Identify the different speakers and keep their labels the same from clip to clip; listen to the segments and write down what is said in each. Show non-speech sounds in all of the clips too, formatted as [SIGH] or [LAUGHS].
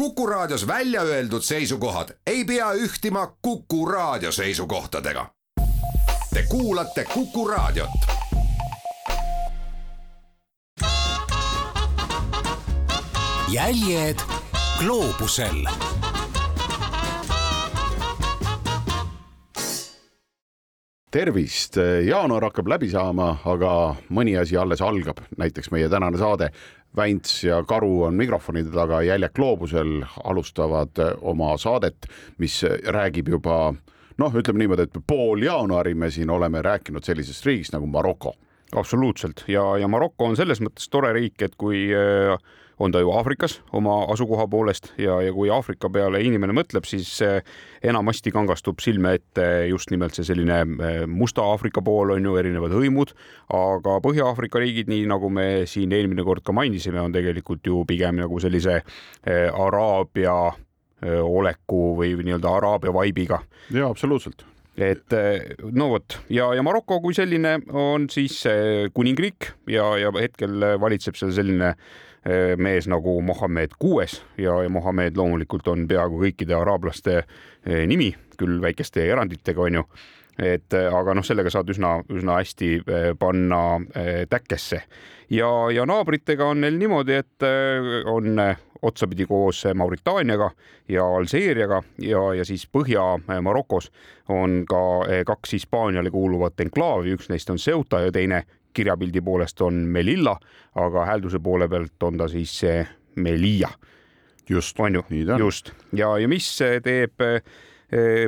Speaker 1: Kuku Raadios välja öeldud seisukohad ei pea ühtima Kuku Raadio seisukohtadega. Te kuulate Kuku Raadiot.
Speaker 2: jäljed gloobusel
Speaker 3: tervist, jaanuar hakkab läbi saama, aga mõni asi alles algab, näiteks meie tänane saade. Vänts ja Karu on mikrofonide taga, Jäljak gloobusel alustavad oma saadet, mis räägib juba noh, ütleme niimoodi, et pool jaanuari me siin oleme rääkinud sellisest riigist nagu Maroko.
Speaker 4: Absoluutselt. Ja, ja Maroko on selles mõttes tore riik, et kui äh, on ta ju Aafrikas oma asukoha poolest ja, ja kui Aafrika peale inimene mõtleb, siis äh, enamasti kangastub silme ette just nimelt see selline äh, musta Aafrika pool on ju erinevad hõimud, aga Põhja-Aafrika riigid, nii nagu me siin eelmine kord ka mainisime, on tegelikult ju pigem nagu sellise Araabia oleku või nii-öelda Araabia vaibiga.
Speaker 3: ja absoluutselt
Speaker 4: et no vot ja, ja Maroko kui selline on siis kuningriik ja, ja hetkel valitseb seal selline eh, mees nagu Mohammed kuues ja, Mohammed loomulikult on peaaegu kõikide araablaste eh, nimi, küll väikeste eranditega, onju et aga noh, sellega saad üsna, üsna hästi panna täkkesse. Ja, ja naabritega on neil niimoodi, et on otsapidi koos Mauritaaniaga ja Alžeeriaga ja, ja siis Põhja-Marokos on ka kaks Hispaaniale kuuluvat enklaavi, üks neist on Ceuta ja teine kirjapildi poolest on Melilla, aga häälduse poole pealt on ta siis Melilla.
Speaker 3: just,
Speaker 4: on ju, just. Ja, ja mis teeb eh,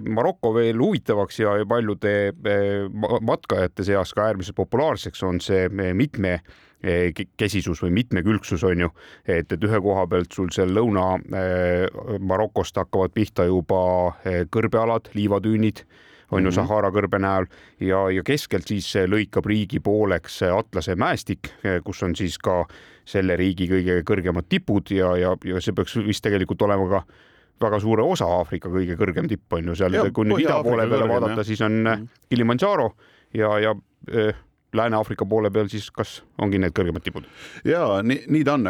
Speaker 4: Maroko veel huvitavaks ja paljude eh, matkajate seas ka äärmiselt populaarseks on see mitme Eh, kesisus või mitmekülgsus on ju, et, et ühe koha pealt sul seal Lõuna-Marokost hakkavad pihta juba kõrbealad, liivatüünid on ju mhm. Sahara kõrbe näol ja, ja keskelt siis lõikab riigi pooleks Atlase mäestik, kus on siis ka selle riigi kõige kõrgemad tipud ja, ja, ja see peaks vist tegelikult olema ka väga suure osa Aafrika kõige kõrgem tipp on ju seal, kui nüüd ida poole peale vaadata, siis on mhm. Kilimandžaro ja, ja Lääne-Aafrika poole peal siis kas ongi need kõrgemad tipud?
Speaker 3: ja nii, nii ta on,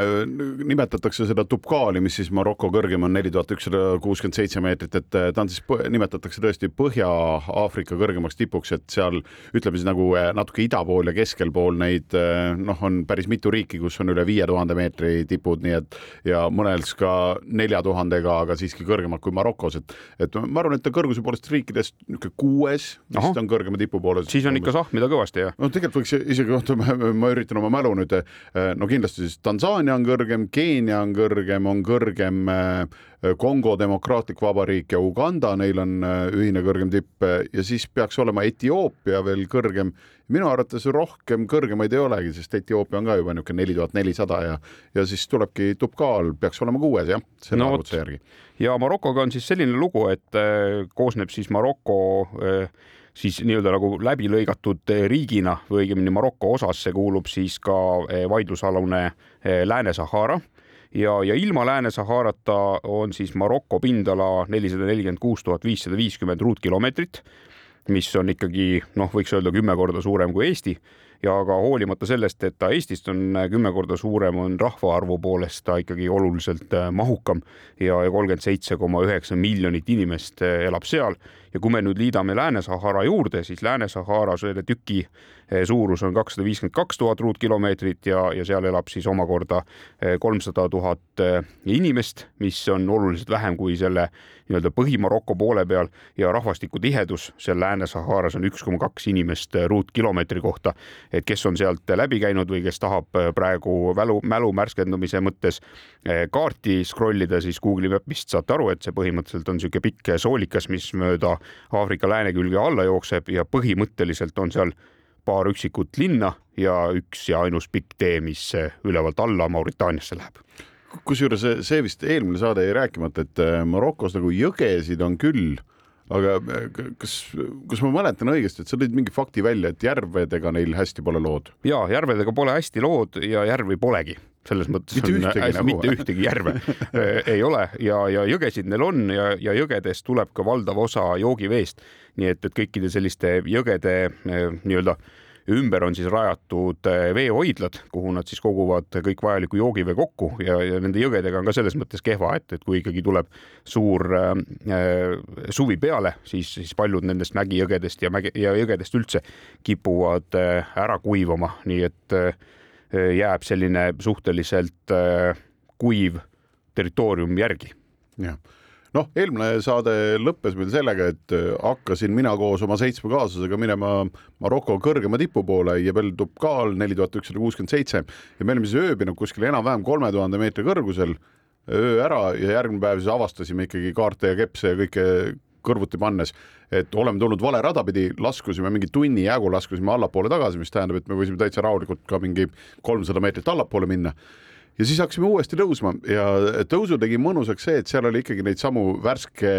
Speaker 3: nimetatakse seda Tubkaali, mis siis Maroko kõrgem on neli tuhat ükssada kuuskümmend seitse meetrit, et ta on siis, nimetatakse tõesti Põhja-Aafrika kõrgemaks tipuks, et seal ütleme siis nagu eh, natuke ida pool ja keskel pool neid eh, noh, on päris mitu riiki, kus on üle viie tuhande meetri tipud, nii et ja mõnels ka nelja tuhandega, aga siiski kõrgemad kui Marokos, et et ma arvan, et ta kõrguse poolest riikidest niisugune kuues, vist on kõrgema tipu poolest.
Speaker 4: siis on ikka sahmida kõvasti, jah?
Speaker 3: no tegelikult tegelikult võiks isegi, [LAUGHS] oota, ma üritan oma mälu nüüd, eh, no kindlasti siis Tansaania on kõrgem, Keenia on kõrgem, on kõrgem eh, Kongo Demokraatlik Vabariik ja Uganda, neil on eh, ühine kõrgem tipp ja siis peaks olema Etioopia veel kõrgem. minu arvates rohkem kõrgemaid ei olegi, sest Etioopia on ka juba niisugune neli tuhat nelisada ja, ja siis tulebki Tubkaal, peaks olema kuues jah, selle no, arvutuse järgi.
Speaker 4: ja Marokoga on siis selline lugu, et koosneb siis Maroko äh, siis nii-öelda nagu läbi lõigatud eh, riigina või õigemini Maroko osasse kuulub siis ka eh, vaidlusalune eh, Lääne-Sahara. Ja, ja ilma Lääne-Saharata on siis Maroko pindala nelisada nelikümmend kuus tuhat viissada viiskümmend ruutkilomeetrit, mis on ikkagi noh, võiks öelda kümme korda suurem kui Eesti. Ja ka hoolimata sellest, et ta Eestist on kümme korda suurem, on rahvaarvu poolest ta ikkagi oluliselt mahukam. Ja kolmkümmend seitse koma üheksa miljonit inimest elab seal ja kui me nüüd liidame Lääne-Sahara juurde, siis Lääne-Sahara selle tüki eh, suurus on kakssada viiskümmend kaks tuhat ruutkilomeetrit ja, ja seal elab siis omakorda eh, kolmsada tuhat eh, inimest, mis on oluliselt vähem kui selle nii-öelda Põhi-Maroko poole peal ja rahvastiku tihedus seal Lääne-Saharas on üks koma kaks inimest ruutkilomeetri kohta. et kes on sealt läbi käinud või kes tahab praegu mälu, mälu värskendamise mõttes kaarti scroll ida, siis Google'i Mapist saate aru, et see põhimõtteliselt on niisugune pikk soolikas, mis mööda Aafrika lääne külge alla jookseb ja põhimõtteliselt on seal paar üksikut linna ja üks ja ainus pikk tee, mis ülevalt alla Mauritaaniasse läheb
Speaker 3: kusjuures see vist eelmine saade jäi rääkimata, et äh, Marokos nagu jõgesid on küll, aga äh, kas, kas ma mäletan õigesti, et sa tõid mingi fakti välja, et järvedega neil hästi pole lood?
Speaker 4: ja järvedega pole hästi lood ja järvi polegi selles mõttes
Speaker 3: mitte on ühtegi,
Speaker 4: nagu. mitte [LAUGHS] ühtegi järve [LAUGHS] ei ole ja, ja jõgesid neil on ja, ja jõgedest tuleb ka valdav osa joogiveest. nii et, et kõikide selliste jõgede nii-öelda ümber on siis rajatud veehoidlad, kuhu nad siis koguvad kõik vajaliku joogivee kokku ja, ja nende jõgedega on ka selles mõttes kehva, et, et kui ikkagi tuleb suur äh, suvi peale, siis, siis paljud nendest mägijõgedest ja mägi ja jõgedest üldse kipuvad äh, ära kuivama, nii et äh, jääb selline suhteliselt äh, kuiv territoorium järgi.
Speaker 3: jah noh, eelmine saade lõppes meil sellega, et äh, hakkasin mina koos oma seitsme kaaslasega minema Maroko kõrgema tipu poole, Jebel Tubkal neli tuhat ükssada kuuskümmend seitse ja me olime siis ööbinud kuskil enam-vähem kolme tuhande meetri kõrgusel öö ära ja järgmine päev siis avastasime ikkagi kaarte ja kepse ja kõike kõrvuti pannes, et oleme tulnud vale rada pidi, laskusime mingi tunni jagu, laskusime allapoole tagasi, mis tähendab, et me võisime täitsa rahulikult ka mingi kolmsada meetrit allapoole minna. Ja siis hakkasime uuesti tõusma ja tõusu tegi mõnusaks see, et seal oli ikkagi neid samu värske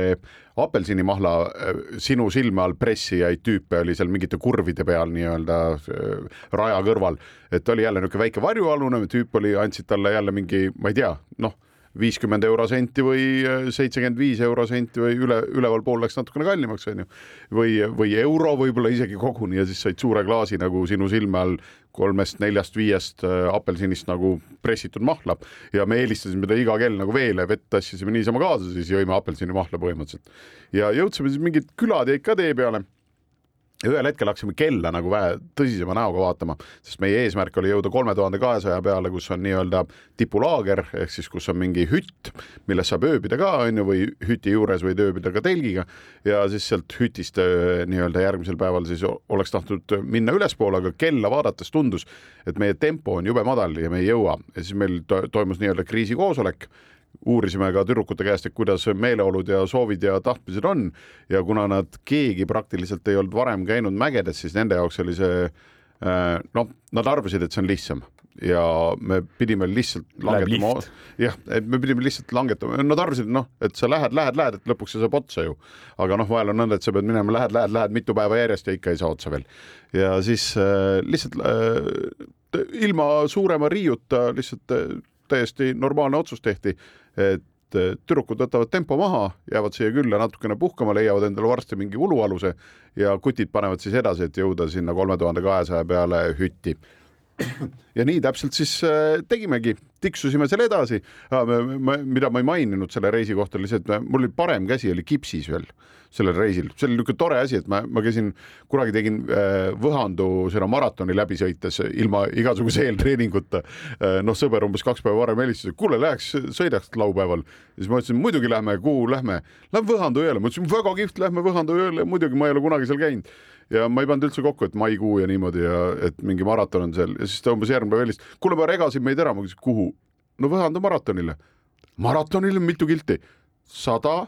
Speaker 3: apelsinimahla äh, sinu silme all pressijaid tüüpe oli seal mingite kurvide peal nii-öelda äh, raja kõrval, et oli jälle niisugune väike varjualune tüüp oli, andsid talle jälle mingi, ma ei tea, noh viiskümmend eurosenti või äh, seitsekümmend viis eurosenti või üle, ülevalpool läks natukene kallimaks, onju. või, või euro võib-olla isegi koguni ja siis said suure klaasi nagu sinu silme all kolmest-neljast-viiest äh, apelsinist nagu pressitud mahla ja me eelistasime ta iga kell nagu veele, vett tassisime niisama kaasa, siis jõime apelsinimahla põhimõtteliselt. ja jõudsime siis mingid külad jäid ka tee peale ühel hetkel hakkasime kella nagu vähe tõsisema näoga vaatama, sest meie eesmärk oli jõuda kolme tuhande kahesaja peale, kus on nii-öelda tipulaager ehk siis, kus on mingi hütt, milles saab ööbida ka onju või hüti juures võid ööbida ka telgiga ja siis sealt hütist äh, nii-öelda järgmisel päeval siis oleks tahtnud minna ülespoole, aga kella vaadates tundus, et meie tempo on jube madal ja me ei jõua. Ja siis meil toimus nii-öelda kriisikoosolek uurisime ka tüdrukute käest, et kuidas meeleolud ja soovid ja tahtmised on ja kuna nad keegi praktiliselt ei olnud varem käinud mägedes, siis nende jaoks oli see äh, noh, nad arvasid, et see on lihtsam ja me pidime lihtsalt langetama, jah, et me pidime lihtsalt langetama, nad arvasid, noh, et sa lähed, lähed, lähed, et lõpuks see saab otsa ju. aga noh, vahel on nõnda, et sa pead minema, lähed, lähed, lähed mitu päeva järjest ja ikka ei saa otsa veel. ja siis äh, lihtsalt äh, ilma suurema riiuta lihtsalt äh, täiesti normaalne otsus tehti et tüdrukud võtavad tempo maha, jäävad siia külla natukene puhkama, leiavad endale varsti mingi ulualuse ja kutid panevad siis edasi, et jõuda sinna kolme tuhande kahesaja peale hütti. [COUGHS] ja nii täpselt siis äh, tegimegi, tiksusime seal edasi, mida ma ei maininud selle reisi kohta, lihtsalt mul oli parem käsi oli kipsis veel sellel reisil, see oli niisugune tore asi, et ma, ma käisin, kunagi tegin äh, Võhandu seda maratoni läbi sõites ilma igasuguse [LAUGHS] eeltreeninguta. Äh, noh, sõber umbes kaks päeva varem helistas, et kuule, läheks sõidaks laupäeval. siis ma ütlesin, muidugi lähme, kuhu lähme? Lähme Võhandu jõele, ma ütlesin, väga kihvt, lähme Võhandu jõele, muidugi ma ei ole kunagi seal käinud ja ma ei pannud üldse kokku, et maikuu ja niimoodi ja et mingi maraton on seal ja siis ta umbes järgmine päev helistas, kuule, ma regasin meid ära, ma küsisin, kuhu? no Võhandu maratonile. maratonile mitu kilti? sada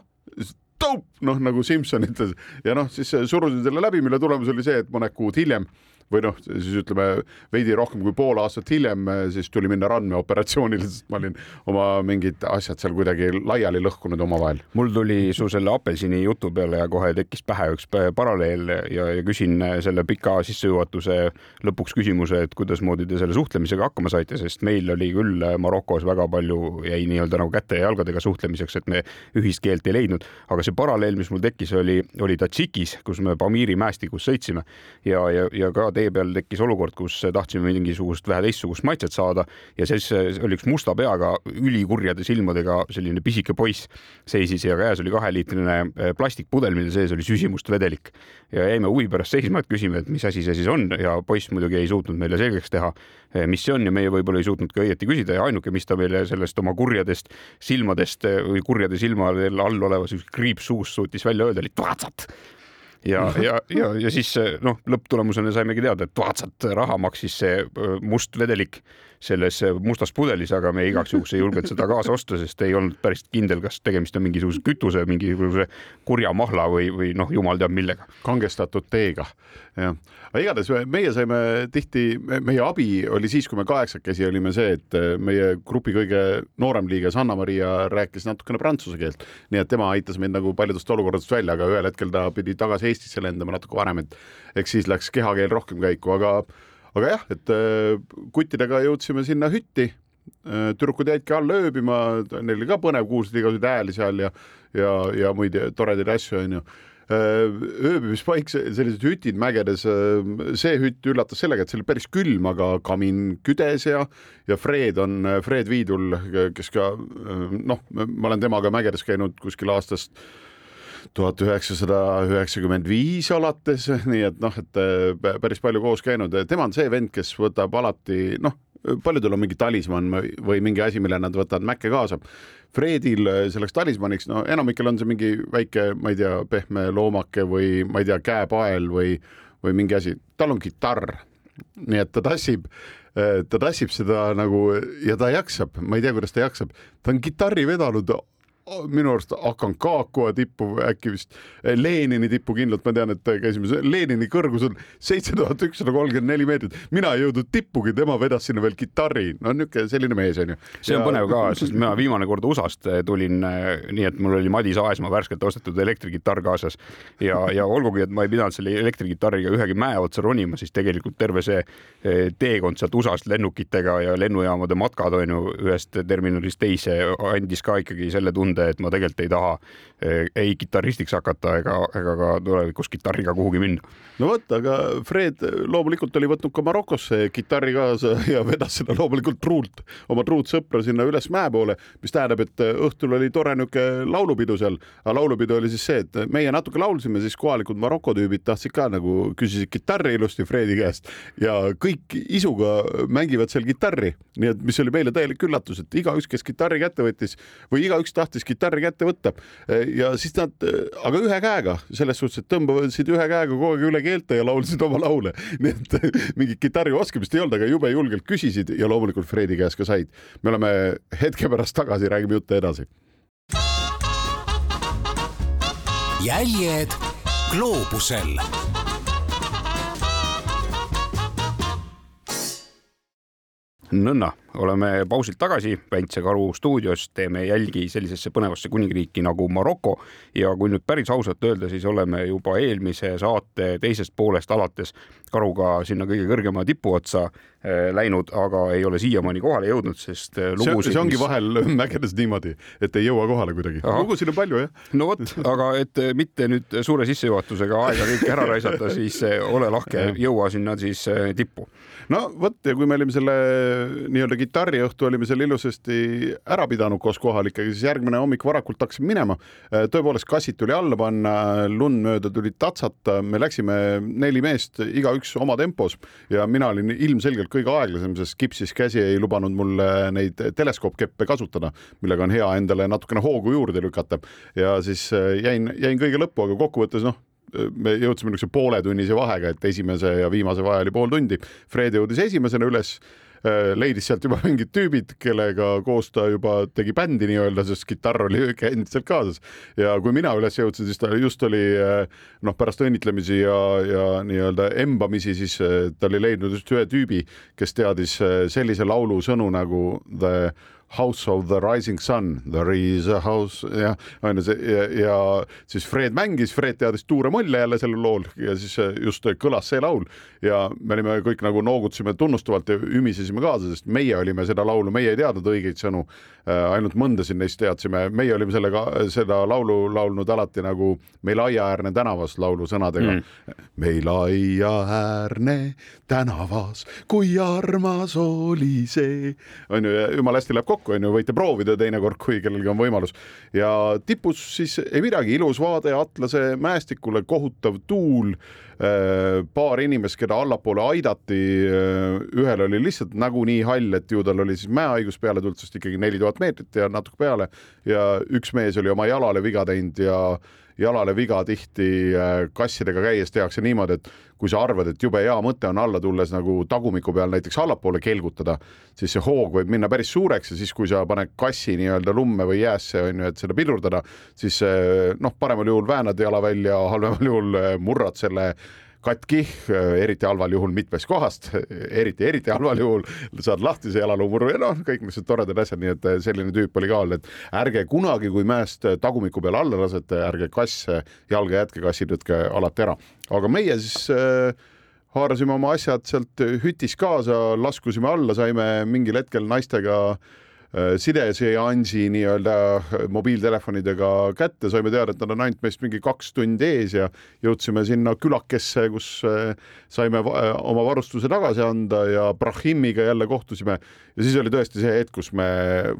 Speaker 3: noh nagu Simson ütles ja noh, siis surusin selle läbi, mille tulemus oli see, et mõned kuud hiljem või noh, siis ütleme veidi rohkem kui pool aastat hiljem, siis tuli minna randmeoperatsioonile, [LAUGHS] sest ma olin oma mingid asjad seal kuidagi laiali lõhkunud omavahel.
Speaker 4: mul tuli su selle apelsini jutu peale ja kohe tekkis pähe üks paralleel ja, ja küsin selle pika sissejuhatuse lõpuks küsimuse, et kuidasmoodi te selle suhtlemisega hakkama saite, sest meil oli küll Marokos väga palju jäi nii-öelda nagu käte ja jalgadega suhtlemiseks, et me ühist keelt ei leidnud, aga see paralleel, mis mul tekkis, oli, oli Tadžikis, kus me Pamiri mäestikus sõitsime ja, ja, ja ka tee peal tekkis olukord, kus tahtsime mingisugust vähe teistsugust maitset saada ja siis oli üks musta peaga, ülikurjade silmadega selline pisike poiss seisis ja käes oli kaheliitrine eh, plastikpudel, mille sees oli süsimust vedelik. ja jäime huvi pärast seisma, et küsime, et mis asi see siis on ja poiss muidugi ei suutnud meile selgeks teha, eh, mis see on ja meie võib-olla ei suutnud ka õieti küsida ja ainuke, mis ta meile sellest oma kurjadest silmadest eh, või kurjade silmade all olevas kriips suust suutis välja öelda, oli tvatsat ja, [LAUGHS] ja, ja, ja siis noh, lõpptulemusena saimegi teada, et tuhatsat raha maksis see must vedelik selles mustas pudelis, aga me igaks juhuks ei julgenud seda kaasa osta, sest ei olnud päris kindel, kas tegemist on mingisuguse kütuse, mingisuguse kurja mahla või, või noh, jumal teab millega.
Speaker 3: kangestatud teega, jah. aga igatahes meie saime tihti, meie abi oli siis, kui me kaheksakesi olime see, et meie grupi kõige noorem liige Sanna-Maria rääkis natukene prantsuse keelt, nii et tema aitas meid nagu paljudest olukordadest välja, aga ühel hetkel ta pidi tagasi Eestisse lendama natuke varem, et eks siis läks kehakeel rohkem käiku, aga aga jah, et äh, kuttidega jõudsime sinna hütti. Äh, tüdrukud jäidki alla ööbima, neil oli ka põnev, kuulsid igasuguseid hääli seal ja, ja, ja muid toredaid asju, onju. ööbimispaik, sellised ütid mägedes, see hütt üllatas sellega, et see oli päris külm, aga kamin küdes ja, ja Fred on, Fred Viidul, kes ka noh, ma olen temaga mägedes käinud kuskil aastast tuhat üheksasada üheksakümmend viis alates, [LAUGHS] nii et noh, et päris palju koos käinud, tema on see vend, kes võtab alati noh, paljudel on mingi talismann või mingi asi, mille nad võtavad Mäkke kaasa. Fredil selleks talismaniks, no enamikel on see mingi väike, ma ei tea, pehme loomake või ma ei tea, käepael või, või mingi asi, tal on kitarr. nii et ta tassib, ta tassib seda nagu ja ta jaksab, ma ei tea, kuidas ta jaksab, ta on kitarri vedanud minu arust Aconcagua tippu äkki vist, eh, Lenini tippu kindlalt, ma tean, et käisime, Lenini kõrgus on seitse tuhat ükssada kolmkümmend neli meetrit, mina ei jõudnud tippugi, tema vedas sinna veel kitarri, no niisugune selline mees on ju.
Speaker 4: see on ja... põnev ka, sest mina viimane kord USA-st eh, tulin eh, nii, et mul oli Madis Aesmaa värskelt ostetud elektrikitarr kaasas. Ja, ja olgugi, et ma ei pidanud selle elektrikitarriga ühegi mäe otsa ronima, siis tegelikult terve see teekond sealt USA-st lennukitega ja lennujaamade matkad on ju ühest terminalist teise andis ka ikkagi selle tunde, tunde, et ma tegelikult ei taha ei kitarristiks hakata ega, ega ka tulevikus kitarriga kuhugi minna.
Speaker 3: no vot, aga Fred loomulikult oli võtnud ka Marokosse kitarri kaasa [LAUGHS] ja vedas seda loomulikult truult, oma truut sõpra sinna üles mäe poole, mis tähendab, et õhtul oli tore niisugune laulupidu seal, aga laulupidu oli siis see, et meie natuke laulsime, siis kohalikud Maroko tüübid tahtsid ka nagu, küsisid kitarri ilusti Fredi käest ja kõik isuga mängivad seal kitarri, nii et mis oli meile täielik üllatus, et igaüks, kes kitarri kätte võttis või igaüks tahtis kitarri kätte võtta ja siis nad, aga ühe käega selles suhtes, et tõmbasid ühe käega kogu aeg üle keelte ja laulsid oma laule, [LAUGHS] nii et mingit kitarri oskamist ei olnud, aga jube julgelt küsisid ja loomulikult Fredi käest ka said. me oleme hetke pärast tagasi, räägime juttu edasi.
Speaker 2: jäljed gloobusel
Speaker 4: nõnna, oleme pausilt tagasi Päitsekaru stuudios, teeme jälgi sellisesse põnevasse kuningriiki nagu Maroko ja kui nüüd päris ausalt öelda, siis oleme juba eelmise saate teisest poolest alates karuga sinna kõige kõrgema tipu otsa äh, läinud, aga ei ole siiamaani kohale jõudnud, sest
Speaker 3: äh, lugusid. see ongi mis... vahel [LAUGHS] mägedes niimoodi, et ei jõua kohale kuidagi. lugusid on palju, jah.
Speaker 4: no vot, aga et äh, mitte nüüd suure sissejuhatusega aega kõike ära raisata, [LAUGHS] siis ole lahke, jõua sinna siis tippu.
Speaker 3: No vot ja kui me olime selle nii-öelda kitarriõhtu olime seal ilusasti ära pidanud koos kohalikega, siis järgmine hommik varakult hakkasime minema. tõepoolest, kassid tuli alla panna, lund mööda tuli tatsata, me läksime neli meest, igaüks oma tempos. Ja mina olin ilmselgelt kõige aeglasem, sest kipsis käsi ei lubanud mulle neid teleskoopkeppe kasutada, millega on hea endale natukene hoogu juurde lükata. Ja siis jäin, jäin kõige lõppu, aga kokkuvõttes noh, me jõudsime niisuguse pooletunnise vahega, et esimese ja viimase vahe oli pool tundi. Fred jõudis esimesena üles Äh, leidis sealt juba mingid tüübid, kellega koos ta juba tegi bändi nii-öelda, sest kitarr oli [LAUGHS] endiselt kaasas. ja kui mina üles jõudsin, siis ta just oli äh, noh, pärast õnnitlemisi ja, ja nii-öelda embamisi, siis äh, ta oli leidnud just ühe tüübi, kes teadis sellise laulu sõnu nagu The House of the Rising Sun, there is a house, jah, on ju see ja, ja siis Fred mängis, Fred teadis Tuure Molle jälle sellel lool ja siis just kõlas see laul. Ja me olime kõik nagu noogutasime tunnustavalt ja ümisesime kaasa, sest meie olime seda laulu, meie ei teadnud õigeid sõnu, äh, ainult mõndasid neist teadsime, meie olime sellega, seda laulu laulnud alati nagu Meil aiaäärne tänavas laulu sõnadega. Mm.. meil aiaäärne tänavas, kui armas oli see, on ju, jumala hästi läheb kokku kokku, on ju, võite proovida teinekord, kui kellelgi on võimalus. ja tipus siis ei midagi, ilus vaade Atlase mäestikule, kohutav tuul, paar inimest, keda allapoole aidati, äh, ühel oli lihtsalt nägu nii hall, et ju tal oli siis mäehaigus peale tulnud, sest ikkagi neli tuhat meetrit ja natuke peale ja üks mees oli oma jalale viga teinud ja jalale viga tihti äh, kassidega käies tehakse niimoodi, et kui sa arvad, et jube hea mõte on alla tulles nagu tagumiku peal näiteks allapoole kelgutada, siis see hoog võib minna päris suureks ja siis, kui sa paned kassi nii-öelda lumme või jäässe on ju, et seda pidurdada, siis noh, paremal juhul väänad jala välja, halvemal juhul äh, murrad selle katki, eriti halval juhul mitmest kohast, [LAUGHS] eriti, eriti halval juhul saad lahtise jalaluumurru ja noh, kõik niisugused toredad asjad, nii et selline tüüp oli ka olnud, et ärge kunagi, kui mäest tagumiku peale alla lasete, ärge kasse jalga jätke, kassid võtke alati ära. aga meie siis äh, haarasime oma asjad sealt hütist kaasa, laskusime alla, saime mingil hetkel naistega sideseansi nii-öelda mobiiltelefonidega kätte, saime teada, et nad on ainult meist mingi kaks tundi ees ja jõudsime sinna külakesse, kus saime oma varustuse tagasi anda ja Brahimiga jälle kohtusime. Ja siis oli tõesti see hetk, kus me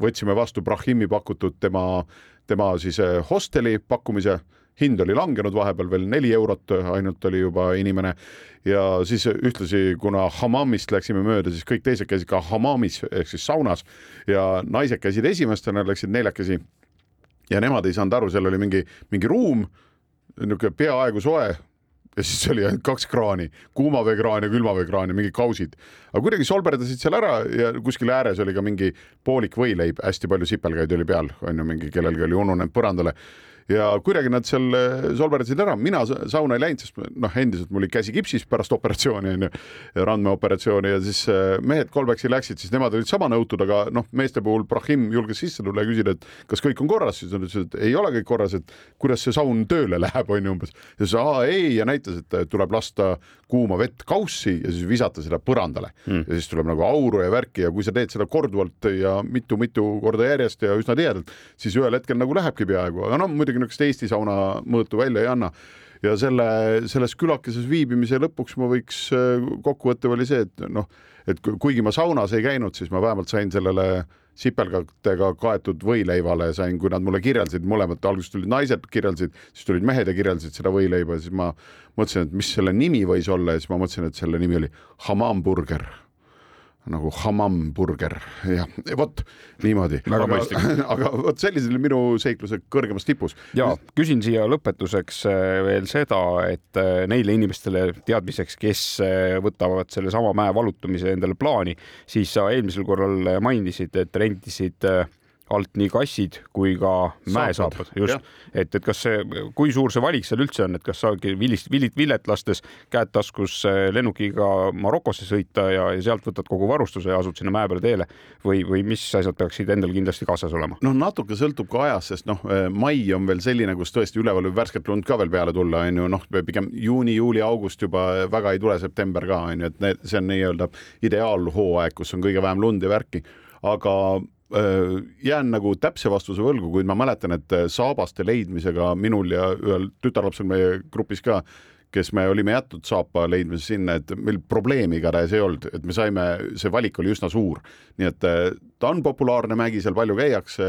Speaker 3: võtsime vastu Brahimi pakutud tema, tema siis hosteli pakkumise hind oli langenud vahepeal veel neli eurot ainult oli juba inimene ja siis ühtlasi, kuna hammamist läksime mööda, siis kõik teised käisid ka hammamis ehk siis saunas ja naised käisid esimestena, läksid neljakesi. ja nemad ei saanud aru, seal oli mingi, mingi ruum, niisugune peaaegu soe ja siis oli ainult kaks kraani, kuumaveekraan ja külmaveekraan ja mingid kausid. aga kuidagi solberdasid seal ära ja kuskil ääres oli ka mingi poolik võileib, hästi palju sipelgaid oli peal, on ju, mingi kellelgi oli ununenud põrandale ja kuidagi nad seal eh, solverdasid ära, mina sauna ei läinud, sest noh, endiselt mul oli käsi kipsis pärast operatsiooni onju, randmeoperatsiooni ja siis eh, mehed Kolbeksi läksid, siis nemad olid sama nõutud, aga noh, meeste puhul Brahim julges sisse tulla ja küsida, et kas kõik on korras, siis nad ütlesid, et ei ole kõik korras, et kuidas see saun tööle läheb, onju umbes. ja siis aa ei ja näitas, et tuleb lasta kuuma vett kaussi ja siis visata seda põrandale. Mm. ja siis tuleb nagu auru ja värki ja kui sa teed seda korduvalt ja mitu-mitu korda järjest ja üsna tihedalt, siis ühel hetkel nagu lähebki peaaegu, aga no muidugi niisugust Eesti sauna mõõtu välja ei anna. Ja selle, selles külakeses viibimise lõpuks ma võiks, kokkuvõte oli see, et noh, et kuigi ma saunas ei käinud, siis ma vähemalt sain sellele sipelgatega kaetud võileivale sain, kui nad mulle kirjeldasid, mõlemad alguses tulid naised, kirjeldasid, siis tulid mehed ja kirjeldasid seda võileiba, siis ma mõtlesin, et mis selle nimi võis olla ja siis ma mõtlesin, et selle nimi oli hamamburger nagu hamamburger, jah, vot niimoodi. aga, [LAUGHS] aga vot sellised olid minu seiklused kõrgemas tipus.
Speaker 4: ja küsin siia lõpetuseks äh, veel seda, et äh, neile inimestele teadmiseks, kes äh, võtavad sellesama mäe valutamise endale plaani, siis sa eelmisel korral mainisid, et rentisid alt nii kassid kui ka mäesaapad, just, et, et kas see, kui suur see valik seal üldse on, et kas saagi vilist, vilit, villet lastes käed taskus lennukiga Marokosse sõita ja, ja sealt võtad kogu varustuse ja asud sinna mäe peale teele? Või, või mis asjad peaksid endal kindlasti kaasas olema?
Speaker 3: noh, natuke sõltub ka ajast, sest noh, eh, mai on veel selline, kus tõesti üleval võib värsket lund ka veel peale tulla, on ju, noh, pigem juuni, juuli, august juba väga ei tule, september ka on ju, et need, see on nii-öelda ideaalhooaeg, kus on kõige vähem lund ja värki. Aga Äh, jään nagu täpse vastuse võlgu, kuid ma mäletan, et äh, saabaste leidmisega minul ja ühel tütarlapsel meie grupis ka, kes me olime jätnud saapa leidmises sinna, et meil probleemi igatahes ei olnud, et me saime, see valik oli üsna suur, nii et äh, ta on populaarne mägi, seal palju käiakse,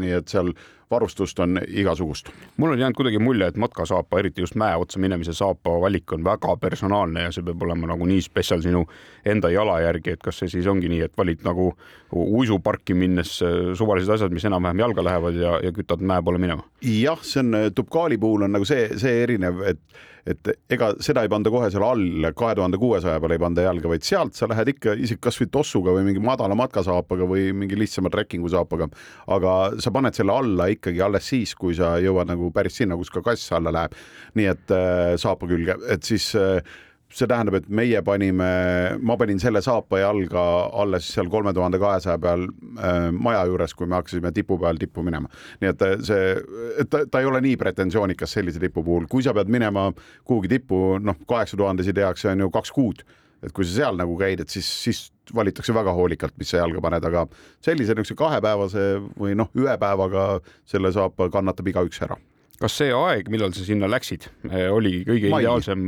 Speaker 3: nii et seal varustust on igasugust.
Speaker 4: mul on jäänud kuidagi mulje, et matkasaapa, eriti just mäe otsa minemise saapa valik on väga personaalne ja see peab olema nagu nii spetsial sinu enda jala järgi, et kas see siis ongi nii, et valid nagu uisuparki minnes äh, suvalised asjad, mis enam-vähem jalga lähevad ja, ja kütad mäe poole minema?
Speaker 3: jah, see on Tupkaali puhul on nagu see, see erinev, et et ega seda ei panda kohe seal all kahe tuhande kuuesaja peale ei panda jalga, vaid sealt sa lähed ikka isegi kasvõi tossuga või mingi madala matkasaapaga või mingi lihtsama trekkingu saapaga. aga sa paned selle alla ikkagi alles siis, kui sa jõuad nagu päris sinna, kus ka kass alla läheb. nii et äh, saapa külge, et siis äh, see tähendab, et meie panime, ma panin selle saapa jalga alles seal kolme tuhande kahesaja peal äh, maja juures, kui me hakkasime tipu peal tippu minema. nii et äh, see, ta, ta ei ole nii pretensioonikas sellise tipu puhul, kui sa pead minema kuhugi tippu, noh, kaheksa tuhandesi tehakse, on ju kaks kuud et kui sa seal nagu käid, et siis, siis valitakse väga hoolikalt, mis sa jalga paned, aga sellise niisuguse kahepäevase või noh, ühe päevaga selle saab, kannatab igaüks ära
Speaker 4: kas see aeg, millal sa sinna läksid, oli kõige Mai. ideaalsem,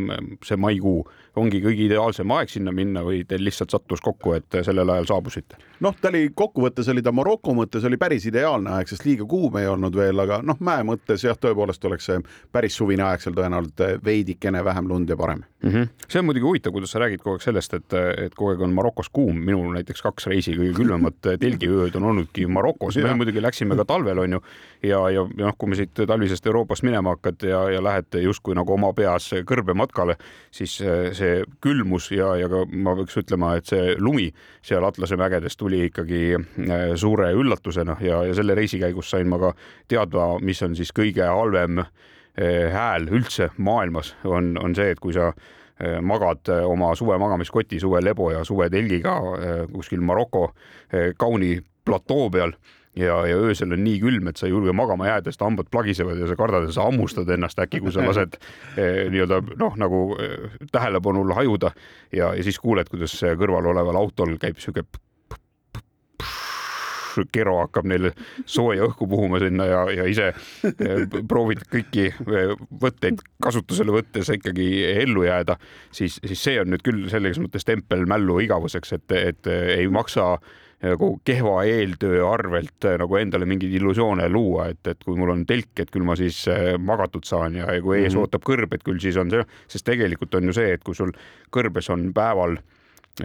Speaker 4: see maikuu, ongi kõige ideaalsem aeg sinna minna või teil lihtsalt sattus kokku, et sellel ajal saabusite?
Speaker 3: noh, ta oli kokkuvõttes oli ta Maroko mõttes oli päris ideaalne aeg, sest liiga kuum ei olnud veel, aga noh, mäe mõttes jah, tõepoolest oleks see päris suvine aeg seal tõenäoliselt veidikene vähem lund ja parem
Speaker 4: mm. -hmm. see on muidugi huvitav, kuidas sa räägid kogu aeg sellest, et, et kogu aeg on Marokos kuum, minul näiteks kaks reisi kõige külmemad telgiööd on olnudki Marokos, me muidugi läksime ka talvel onju ja, ja, ja noh, kui me siit talvisest Euroopast minema hakkad ja, ja lähed justkui nagu oma peas kõrbematkale, siis see külmus ja, ja ka ma peaks ütlema, et see lumi seal Atlase mägedes tuli ikkagi äh, suure üllatusena ja, ja selle reisi käigus sain ma ka teada, mis on siis kõige halvem äh, hääl üldse maailmas, on, on see, et kui sa äh, magad oma suvemagamiskoti, suvelebo ja suvetelgiga kuskil Maroko kauni platoo peal ja, ja öösel on nii külm, et sa ei julge magama jääda, sest hambad plagisevad ja sa kardad, et sa hammustad ennast äkki, kui sa lased eh, nii-öelda noh, nagu eh, tähelepanul hajuda. Ja, ja siis kuuled, kuidas kõrval oleval autol käib sihuke Kero hakkab neile sooja õhku puhuma sinna ja, ja ise eh, proovid kõiki eh, võtteid kasutusele võttes ikkagi ellu jääda, siis, siis see on nüüd küll selles mõttes tempel mällu igavuseks, et, et ei maksa nagu kehva eeltöö arvelt nagu endale mingeid illusioone luua, et, et kui mul on telk, et küll ma siis magatud saan ja, ja kui ees mm -hmm. ootab kõrb, et küll siis on see, sest tegelikult on ju see, et kui sul kõrbes on päeval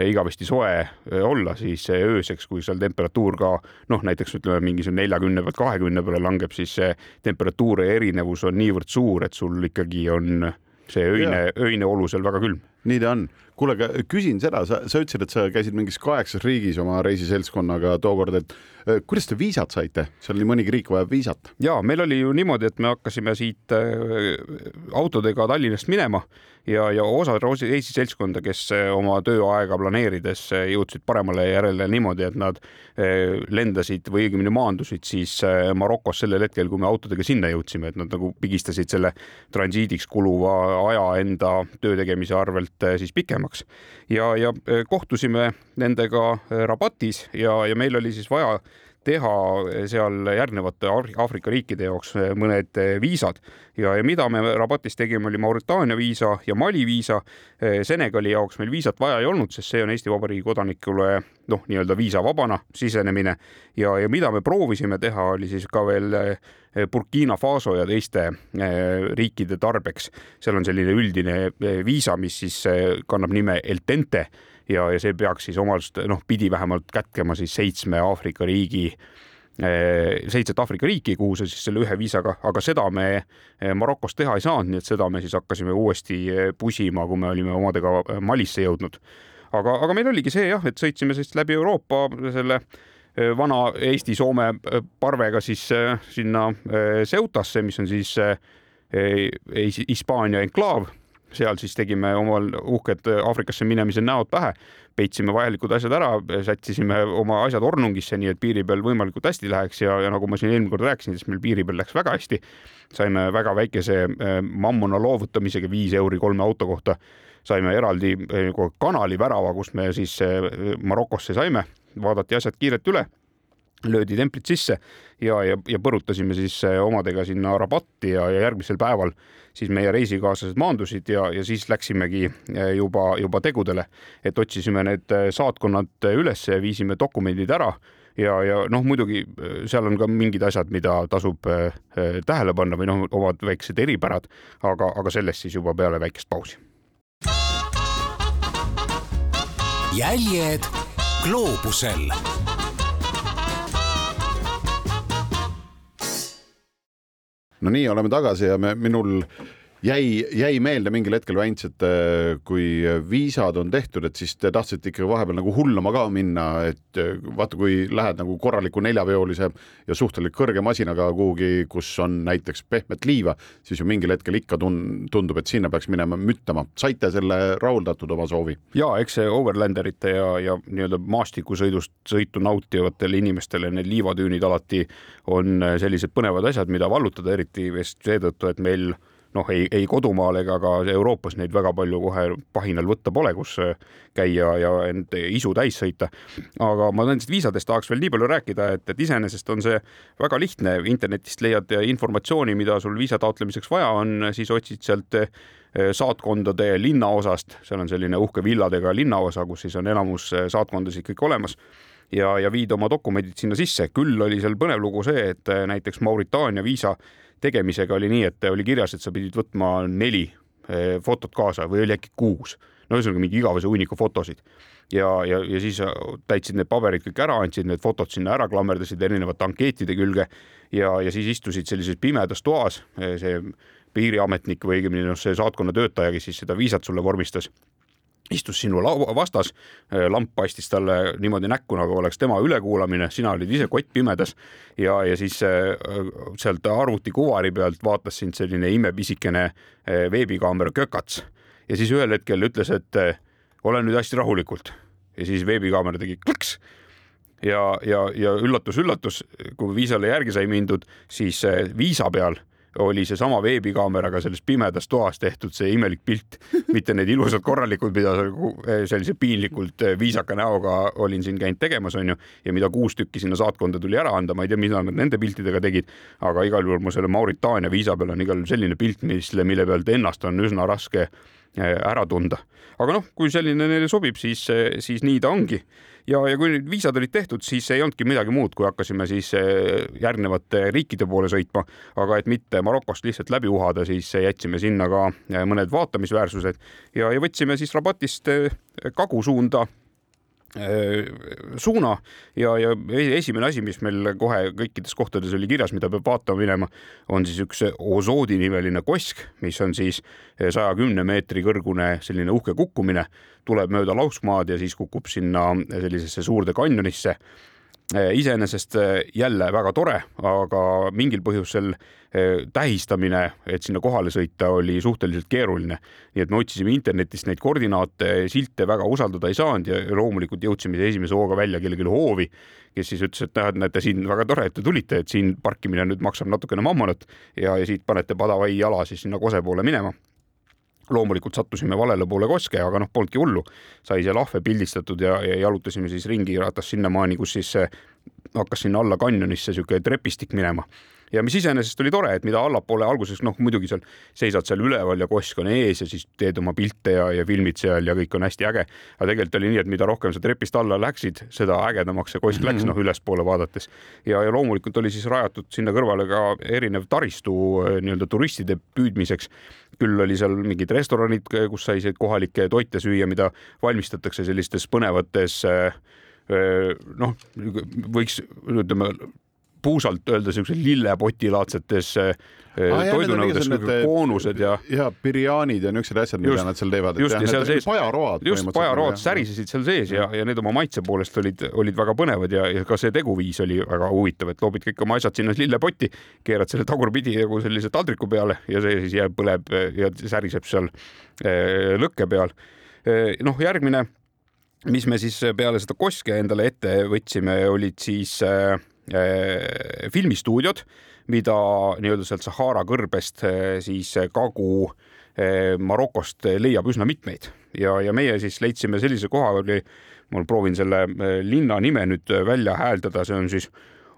Speaker 4: igavesti soe olla, siis ööseks, kui seal temperatuur ka noh, näiteks ütleme mingisugune neljakümne pealt kahekümne peale langeb, siis see temperatuuri erinevus on niivõrd suur, et sul ikkagi on see öine, öine olu seal väga külm.
Speaker 3: nii ta on. Kuule, aga küsin seda, sa, sa ütlesid, et sa käisid mingis kaheksas riigis oma reisiseltskonnaga tookord, et äh, kuidas te viisat saite, seal nii mõnigi riik vajab viisat.
Speaker 4: ja meil oli ju niimoodi, et me hakkasime siit äh, autodega Tallinnast minema ja, ja osa Eesti seltskonda, kes eh, oma tööaega planeerides jõudsid paremale järele niimoodi, et nad lendasid või õigemini maandusid siis Marokos sellel hetkel, kui me autodega sinna jõudsime, et nad nagu pigistasid selle transiidiks kuluva aja enda töö tegemise arvelt siis pikemaks. Ja, ja kohtusime nendega Rabatis ja, ja meil oli siis vaja teha seal järgnevate Aafrika riikide jaoks mõned viisad ja, ja mida me Rabatis tegime, oli Mauritaania viisa ja Mali viisa. Senegali jaoks meil viisat vaja ei olnud, sest see on Eesti Vabariigi kodanikule noh, nii-öelda viisavabana sisenemine ja, ja mida me proovisime teha, oli siis ka veel Burkina Faso ja teiste riikide tarbeks. seal on selline üldine viisa, mis siis kannab nime El Tente ja, ja see peaks siis omast noh, pidi vähemalt kätkema siis seitsme Aafrika riigi eh, seitset Aafrika riiki, kuhu sa siis selle ühe viisaga, aga seda me eh, Marokos teha ei saanud, nii et seda me siis hakkasime uuesti eh, pusima, kui me olime omadega Malisse jõudnud. aga, aga meil oligi see jah, et sõitsime siis läbi Euroopa selle vana Eesti-Soome parvega siis sinna Ceutasse, mis on siis Hispaania enklaav seal siis tegime omal uhked Aafrikasse minemise näod pähe, peitsime vajalikud asjad ära, sättisime oma asjad ornungisse, nii et piiri peal võimalikult hästi läheks ja, ja nagu ma siin eelmine kord rääkisin, siis meil piiri peal läks väga hästi. saime väga väikese äh, mammuna loovutamisega viis euri kolme auto kohta, saime eraldi äh, kanalivärava, kust me siis äh, Marokosse saime, vaadati asjad kiirelt üle löödi templid sisse ja, ja, ja põrutasime siis omadega sinna Rabatti ja, ja järgmisel päeval siis meie reisikaaslased maandusid ja, ja siis läksimegi eh, juba, juba tegudele, et otsisime need eh, saatkonnad üles ja viisime dokumendid ära ja, ja noh, muidugi eh, seal on ka mingid asjad, mida tasub äh, tähele panna või noh, omad väiksed eripärad, aga, aga sellest siis juba peale väikest pausi.
Speaker 2: jäljed gloobusel
Speaker 3: no nii, oleme tagasi ja me, minul jäi, jäi meelde mingil hetkel, Väints, et äh, kui viisad on tehtud, et siis te tahtsite ikka vahepeal nagu hullama ka minna, et äh, vaata, kui lähed nagu korraliku neljaveolise ja suhteliselt kõrge masinaga kuhugi, kus on näiteks pehmet liiva, siis ju mingil hetkel ikka tun-, tundub, et sinna peaks minema müttama. saite selle rahuldatud oma soovi?
Speaker 4: ja eks see overlanderite ja, ja nii-öelda maastikusõidust sõitu nautivatele inimestele need liivatüünid alati on sellised põnevad asjad, mida vallutada, eriti vist seetõttu, et meil noh, ei, ei kodumaal ega ka Euroopas neid väga palju kohe pahinal võtta pole, kus äh, käia ja end isu täis sõita. aga ma nendest viisadest tahaks veel nii palju rääkida, et, et iseenesest on see väga lihtne, internetist leiad informatsiooni, mida sul viisa taotlemiseks vaja on, siis otsid sealt äh, saatkondade linnaosast, seal on selline uhke villadega linnaosa, kus siis on enamus äh, saatkondasid kõik olemas ja, ja viid oma dokumendid sinna sisse. küll oli seal põnev lugu see, et näiteks Mauritaania viisa tegemisega oli nii, et oli kirjas, et sa pidid võtma neli eh, fotot kaasa või oli äkki kuus, no ühesõnaga mingi igavese hunniku fotosid. Ja, ja, ja siis täitsid need paberid kõik ära, andsid need fotod sinna ära, klammerdasid erinevate ankeetide külge ja, ja siis istusid sellises pimedas toas, eh, see piiriametnik või õigemini noh, see saatkonna töötaja, kes siis seda viisat sulle vormistas istus sinu vastas, äh, lamp paistis talle niimoodi näkku, nagu oleks tema ülekuulamine, sina olid ise kott pimedas ja, ja siis äh, sealt arvutikuvari pealt vaatas sind selline imepisikene äh, veebikaamera kökats. Ja siis ühel hetkel ütles, et ole nüüd hästi rahulikult. Ja siis veebikaamera tegi klõks. Ja, ja, ja üllatus-üllatus, kui viisale järgi sai mindud, siis viisa peal oli seesama veebikaameraga selles pimedas toas tehtud see imelik pilt, mitte need ilusad korralikud, mida sellise piinlikult viisaka näoga olin siin käinud tegemas, onju, ja mida kuus tükki sinna saatkonda tuli ära anda, ma ei tea, mida nad nende piltidega tegid, aga igal juhul mu selle Mauritaania viisa peal on igal juhul selline pilt, mis, mille pealt ennast on üsna raske eh, ära tunda. aga noh, kui selline neile sobib, siis, siis nii ta ongi. Ja, ja kui nüüd viisad olid tehtud, siis ei olnudki midagi muud, kui hakkasime siis eh, järgnevate riikide poole sõitma, aga et mitte Marokost lihtsalt läbi uhada, siis jätsime sinna ka mõned vaatamisväärsused ja, ja võtsime siis rabatist eh, Kagu suunda suuna. Ja, ja esimene asi, mis meil kohe kõikides kohtades oli kirjas, mida peab vaatama minema, on siis üks Ozoodi nimeline kosk, mis on siis saja kümne meetri kõrgune selline uhke kukkumine, tuleb mööda lauskmaad ja siis kukub sinna sellisesse suurde kanjonisse iseenesest eh, jälle väga tore, aga mingil põhjusel eh, tähistamine, et sinna kohale sõita, oli suhteliselt keeruline. nii et me otsisime internetist neid koordinaate, silte väga usaldada ei saanud ja loomulikult jõudsime esimese hooga välja kellelegi hoovi, kes siis ütles, et näed, näete siin väga tore, et te tulite, et siin parkimine nüüd maksab natukene mammonat ja, ja siit panete padavai jala siis sinna Kose poole minema loomulikult sattusime valele poole koske, aga noh, polnudki hullu. sai seal ahve pildistatud ja, ja jalutasime siis ringi ratas sinnamaani, kus siis hakkas sinna alla kanjonisse sihuke trepistik minema ja mis iseenesest oli tore, et mida allapoole alguses, noh muidugi seal seisad seal üleval ja kosk on ees ja siis teed oma pilte ja, ja filmid seal ja kõik on hästi äge. aga tegelikult oli nii, et mida rohkem sa trepist alla läksid, seda ägedamaks see kosk läks, mhm. noh ülespoole vaadates. ja, ja loomulikult oli siis rajatud sinna kõrvale ka erinev taristu äh, nii-öelda turistide püüdmiseks. küll oli seal mingid restoranid, kus sai kohalikke toite süüa, mida valmistatakse sellistes põnevates äh, noh, võiks ütleme puusalt öelda siukse lillepotilaadsetes ah, toidunõudes nagu koonused ja.
Speaker 3: ja birjaanid ja niisugused asjad, mida nad seal teevad.
Speaker 4: just, ja seal sees.
Speaker 3: pajaroad.
Speaker 4: just, pajaroad särisesid seal sees ja, ja need oma maitse poolest olid, olid väga põnevad ja, ja ka see teguviis oli väga huvitav, et loobid kõik oma asjad sinna lillepotti, keerad selle tagurpidi nagu sellise taldriku peale ja see siis jääb, põleb ja säriseb seal eh, lõkke peal. Eh, noh, järgmine, mis me siis peale seda koske endale ette võtsime, olid siis Äh, filmistuudiod, mida nii-öelda sealt Sahara kõrbest äh, siis Kagu äh, Marokost leiab üsna mitmeid. Ja, ja meie siis leidsime sellise koha, oli, ma proovin selle linna nime nüüd välja hääldada, see on siis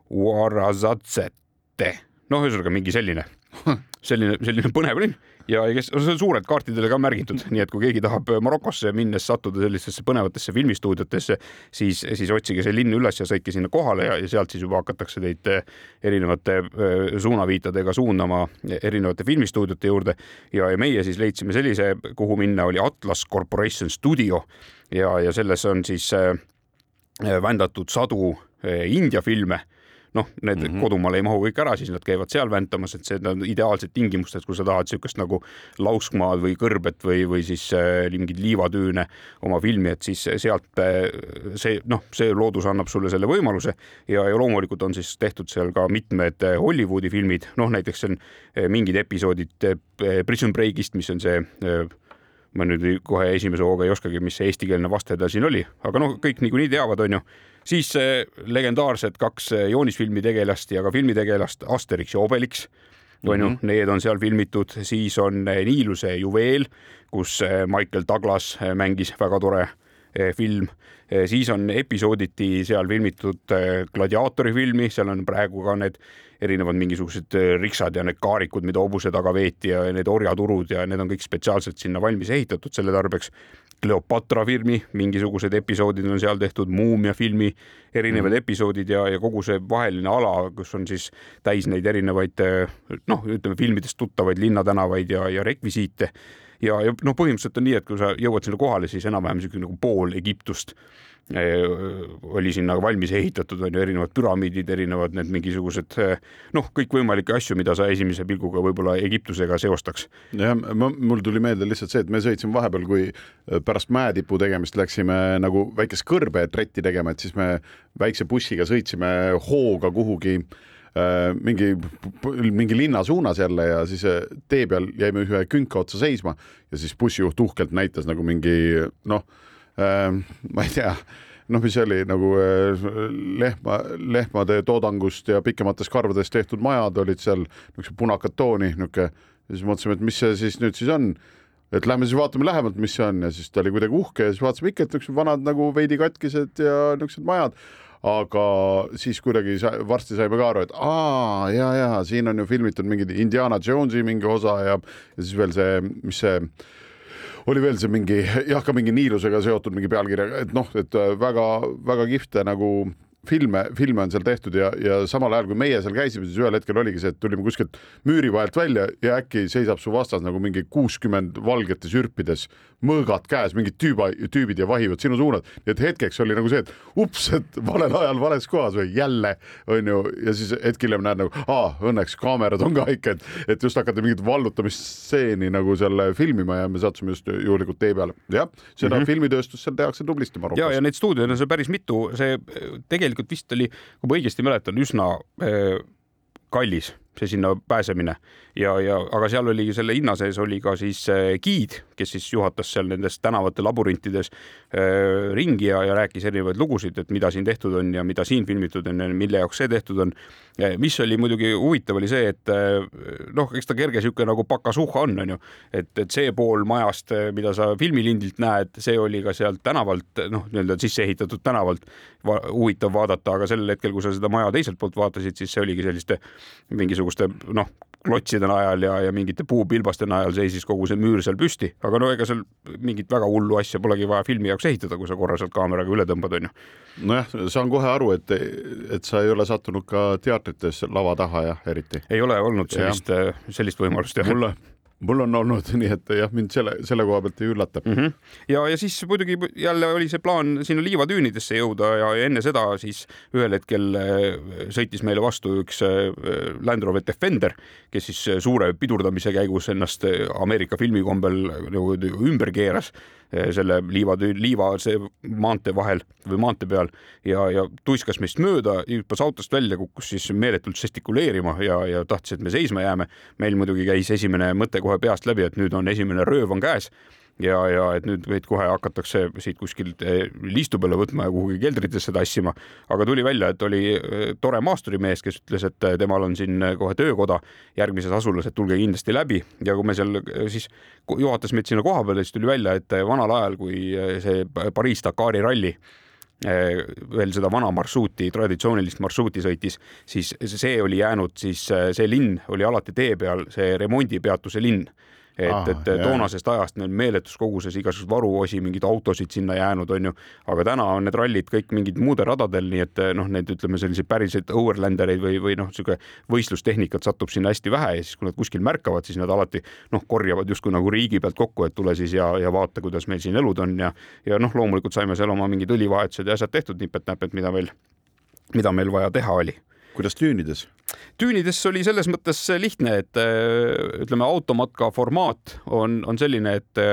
Speaker 4: Uarazatsete, noh, ühesõnaga mingi selline, [LAUGHS] selline, selline põnev linn ja kes, see on suurelt kaartidele ka märgitud, nii et kui keegi tahab Marokosse minnes sattuda sellistesse põnevatesse filmistuudiotesse, siis, siis otsige see linn üles ja sõitke sinna kohale ja, ja sealt siis juba hakatakse teid eh, erinevate eh, suunaviitadega suunama erinevate filmistuudiote juurde. ja, ja meie siis leidsime sellise, kuhu minna, oli Atlas Corporation Studio. Ja, ja selles on siis äh, vändatud sadu äh, India filme noh, need mm -hmm. kodumaal ei mahu kõik ära, siis nad käivad seal väntamas, et see on ideaalsed tingimused, kui sa tahad niisugust nagu lauskmaad või kõrbet või, või siis äh, mingeid liivatüüne oma filmi, et siis sealt äh, see noh, see loodus annab sulle selle võimaluse ja, ja loomulikult on siis tehtud seal ka mitmed äh, Hollywoodi filmid, noh näiteks on äh, mingid episoodid äh, Prison Breakist, mis on see äh, ma nüüd kohe esimese hooga ei oskagi, mis see eestikeelne vaste tal siin oli, aga noh, kõik niikuinii teavad, onju. Siis legendaarsed kaks joonisfilmi tegelast ja ka filmitegelast Asterix ja Obelix. On ju mm, -hmm. need on seal filmitud, siis on Niiluse juveel, kus Michael Douglas mängis väga tore eh, film, eh, siis on episooditi seal filmitud eh, gladiaatori filmi, seal on praegu ka need erinevad mingisugused riksad ja need kaarikud, mida hobuse taga veeti ja need orjaturud ja need on kõik spetsiaalselt sinna valmis ehitatud selle tarbeks. Cleopatra filmi mingisugused episoodid on seal tehtud, Muumia filmi erinevad mm. episoodid ja, ja kogu see vaheline ala, kus on siis täis neid erinevaid noh, ütleme filmidest tuttavaid linnatänavaid ja, ja rekvisiite ja, ja noh, põhimõtteliselt on nii, et kui sa jõuad sinna kohale, siis enam-vähem niisugune nagu pool Egiptust oli sinna valmis ehitatud, on ju, erinevad püramiidid, erinevad need mingisugused noh, kõikvõimalikke asju, mida sa esimese pilguga võib-olla Egiptusega seostaks.
Speaker 3: jah, mul tuli meelde lihtsalt see, et me sõitsime vahepeal, kui pärast mäetipu tegemist läksime nagu väikest kõrbetretti tegema, et siis me väikse bussiga sõitsime hooga kuhugi mingi, mingi linna suunas jälle ja siis tee peal jäime ühe künka otsa seisma ja siis bussijuht uhkelt näitas nagu mingi noh äh,, ma ei tea noh, mis see oli nagu äh, lehma, lehmade toodangust ja pikematest karvadest tehtud majad olid seal niisuguse punakat tooni, niisugune ja siis mõtlesime, et mis see siis nüüd siis on. Et lähme siis vaatame lähemalt, mis see on ja siis ta oli kuidagi uhke ja siis vaatasime ikka, et niisugused vanad nagu veidi katkised ja niisugused majad aga siis kuidagi sa, varsti saime ka aru, et aa ja, ja siin on ju filmitud mingi Indiana Jonesi mingi osa ja, ja siis veel see, mis see oli veel see mingi jah, ka mingi niilusega seotud mingi pealkirjaga, et noh, et väga-väga kihvte nagu filme, filme on seal tehtud ja, ja samal ajal, kui meie seal käisime, siis ühel hetkel oligi see, et tulime kuskilt müüri vahelt välja ja äkki seisab su vastas nagu mingi kuuskümmend valgetes ürpides, mõõgad käes, mingid tüüba, tüübid ja vahivad sinu suunad. et hetkeks oli nagu see, et ups, et valel ajal vales kohas või jälle onju ja siis hetk hiljem näed nagu, aa, õnneks kaamerad on ka ikka, et, et just hakata mingit vallutamistseeni nagu seal filmima ja me sattusime just juhuslikult tee peale. jah, seda mm -hmm. filmitööstust seal tehakse tublisti Marokos.
Speaker 4: ja, ja neid stuudioid on seal päris mitu, see tegelikult tegelikult vist oli, kui ma õigesti mäletan, üsna äh, kallis see sinna pääsemine ja, ja aga seal oli selle hinna sees oli ka siis äh, giid, kes siis juhatas seal nendes tänavate laborintides äh, ringi ja, ja rääkis erinevaid lugusid, et mida siin tehtud on ja mida siin filmitud on ja mille jaoks see tehtud on. mis oli muidugi huvitav, oli see, et äh, noh, eks ta kerge sihuke nagu pakasuhha on, onju, et, et see pool majast, äh, mida sa filmilindilt näed, see oli ka sealt tänavalt noh, nii-öelda sisse ehitatud tänavalt va huvitav vaadata, aga sel hetkel, kui sa seda maja teiselt poolt vaatasid, siis see oligi selliste mingisuguste noh, klotside najal ja, ja mingite puupilbaste najal seisis kogu see müür seal püsti, aga no ega seal mingit väga hullu asja polegi vaja filmi jaoks ehitada, kui sa korra sealt kaameraga üle tõmbad, onju.
Speaker 3: nojah, saan kohe aru, et, et sa ei ole sattunud ka teatrites lava taha jah, eriti.
Speaker 4: ei ole olnud sellist, sellist võimalust jah.
Speaker 3: mulle mul on olnud, nii et jah, mind selle, selle koha pealt ei üllata
Speaker 4: mm. -hmm. ja, ja siis muidugi jälle oli see plaan sinna liivatüünidesse jõuda ja enne seda siis ühel hetkel äh, sõitis meile vastu üks äh, Land Rover Defender, kes siis suure pidurdamise käigus ennast Ameerika filmi kombel nagu ümber keeras selle liiva, liiva see maantee vahel või maantee peal ja, ja tuiskas meist mööda, hüppas autost välja, kukkus siis meeletult žestikuleerima ja, ja tahtis, et me seisma jääme. meil muidugi käis esimene mõte kohe peast läbi, et nüüd on esimene rööv on käes ja, ja et nüüd meid kohe hakatakse siit kuskilt eh, liistu peale võtma ja kuhugi keldritesse tassima. aga tuli välja, et oli eh, tore maasturimees, kes ütles, et eh, temal on siin kohe töökoda järgmises asulas, et tulge kindlasti läbi ja kui me seal siis juhatas meid sinna koha peale, siis tuli välja, et vanal ajal, kui see Pariis-Dakari ralli veel seda vana marsruuti, traditsioonilist marsruuti sõitis, siis see oli jäänud siis, see linn oli alati tee peal see remondipeatuse linn et ah,, et jah. toonasest ajast meil meeletus koguses igasuguseid varuosi, mingeid autosid sinna jäänud, onju, aga täna on need rallid kõik mingid muudel radadel, nii et noh, need ütleme selliseid päriseid overlandereid või, või noh, sihuke võistlustehnikat satub sinna hästi vähe ja siis, kui nad kuskil märkavad, siis nad alati noh, korjavad justkui nagu riigi pealt kokku, et tule siis ja, ja vaata, kuidas meil siin elud on ja, ja noh, loomulikult saime seal oma mingid õlivahetused ja asjad tehtud nipet-näpet, mida meil, mida meil vaja teha oli
Speaker 3: kuidas tüünides?
Speaker 4: tüünides oli selles mõttes lihtne, et ütleme, automatka formaat on, on selline, et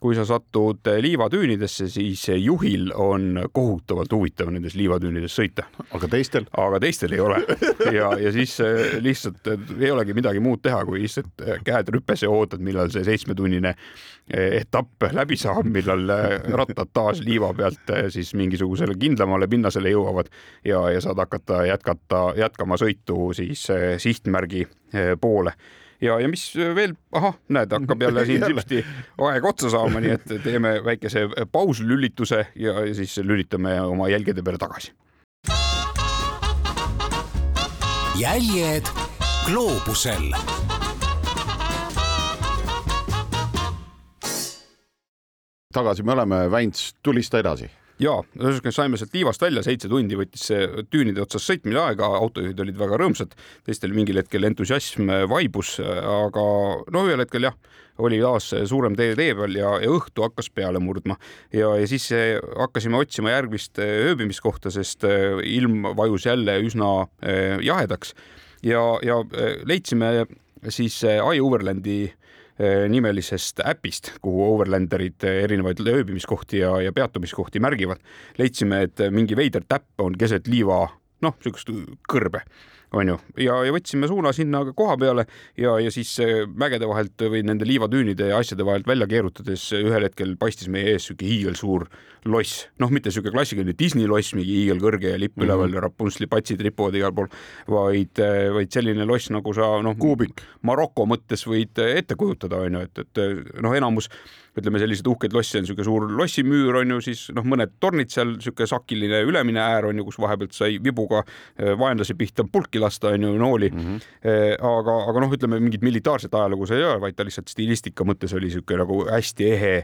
Speaker 4: kui sa satud liivatüünidesse, siis juhil on kohutavalt huvitav nendes liivatüünides sõita.
Speaker 3: aga teistel?
Speaker 4: aga teistel ei ole ja, ja siis eh, lihtsalt eh, ei olegi midagi muud teha, kui lihtsalt eh, käed rüpes ja ootad, millal see seitsmetunnine etapp läbi saab, millal rattad taas liiva pealt siis mingisugusele kindlamale pinnasele jõuavad ja, ja saad hakata jätkata, jätkama sõitu siis sihtmärgi poole ja, ja mis veel, ahah, näed, hakkab jälle siin [LAUGHS] sipsti aeg otsa saama, nii et teeme väikese pauslülituse ja, ja siis lülitame oma jälgede peale tagasi.
Speaker 2: jäljed gloobusel.
Speaker 3: Tagasi me oleme, Väints, tulista edasi
Speaker 4: ja ühesõnaga saime sealt liivast välja, seitse tundi võttis see tüünide otsas sõitmine aega, autojuhid olid väga rõõmsad, teistel mingil hetkel entusiasm vaibus, aga no ühel hetkel jah, oli taas suurem tee tee peal ja, ja õhtu hakkas peale murdma. Ja, ja siis hakkasime otsima järgmist ööbimiskohta, sest ilm vajus jälle üsna jahedaks. Ja, ja leidsime siis iOverlandi Eh, nimelisest äpist, kuhu overlanderid eh, erinevaid ööbimiskohti ja, ja peatumiskohti märgivad. leidsime, et mingi veider täpp on keset liiva, noh, niisugust kõrbe onju, ja, ja võtsime suuna sinna koha peale ja, ja siis äh, mägede vahelt või nende liivatüünide ja asjade vahelt välja keerutades ühel hetkel paistis meie ees sihuke hiigelsuur loss, noh, mitte sihuke klassikaline Disney loss, mingi hiigelkõrge ja lipp
Speaker 3: Mhm.
Speaker 4: üleval ja Rapuntseli patsid ripuvad igal pool, vaid, vaid selline loss, nagu sa noh. Maroko mõttes võid ette kujutada, onju, et, et noh, enamus ütleme, selliseid uhkeid losse on niisugune suur lossimüür on ju, siis noh, mõned tornid seal, niisugune sakiline ülemine äär on ju, kus vahepealt sai vibuga eh, vaenlase pihta pulki lasta, on ju, nooli mm. -hmm. aga, aga noh, ütleme mingit militaarset ajalugu see ei ole, vaid ta lihtsalt stilistika mõttes oli niisugune nagu hästi ehe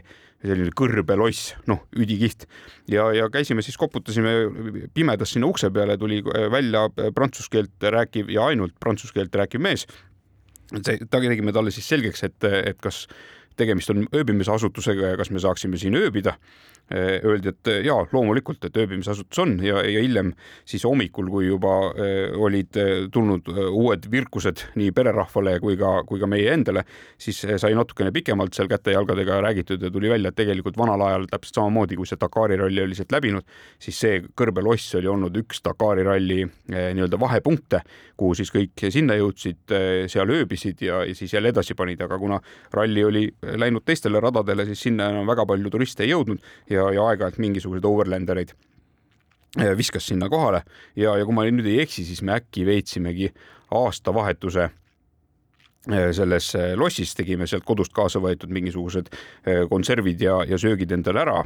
Speaker 4: selline kõrbeloss, noh, üdikiht ja, ja käisime siis, koputasime pimedas sinna ukse peale, tuli eh, välja prantsuse keelt rääkiv ja ainult prantsuse keelt rääkiv mees. see, tegime talle siis selgeks, et, et kas tegemist on ööbimisasutusega ja kas me saaksime siin ööbida. Öeldi, et jaa, loomulikult, et ööbimisasutus on ja, ja hiljem siis hommikul, kui juba eh, olid tulnud uued virkused nii pererahvale kui ka, kui ka meie endale, siis sai natukene pikemalt seal käte-jalgadega räägitud ja tuli välja, et tegelikult vanal ajal täpselt samamoodi, kui see Dakari ralli oli sealt läbinud, siis see kõrbeloss oli olnud üks Dakari ralli nii-öelda vahepunkte, kuhu siis kõik sinna jõudsid, seal ööbisid ja, ja siis jälle edasi panid, aga kuna ralli oli läinud teistele radadele, siis sinna enam väga palju turiste ei jõudnud ja, ja aeg-ajalt mingisuguseid overlandereid viskas sinna kohale. Ja, ja kui ma nüüd ei eksi, siis me äkki veetsimegi aastavahetuse selles lossis tegime sealt kodust kaasa võetud mingisugused konservid ja, ja söögid endale ära,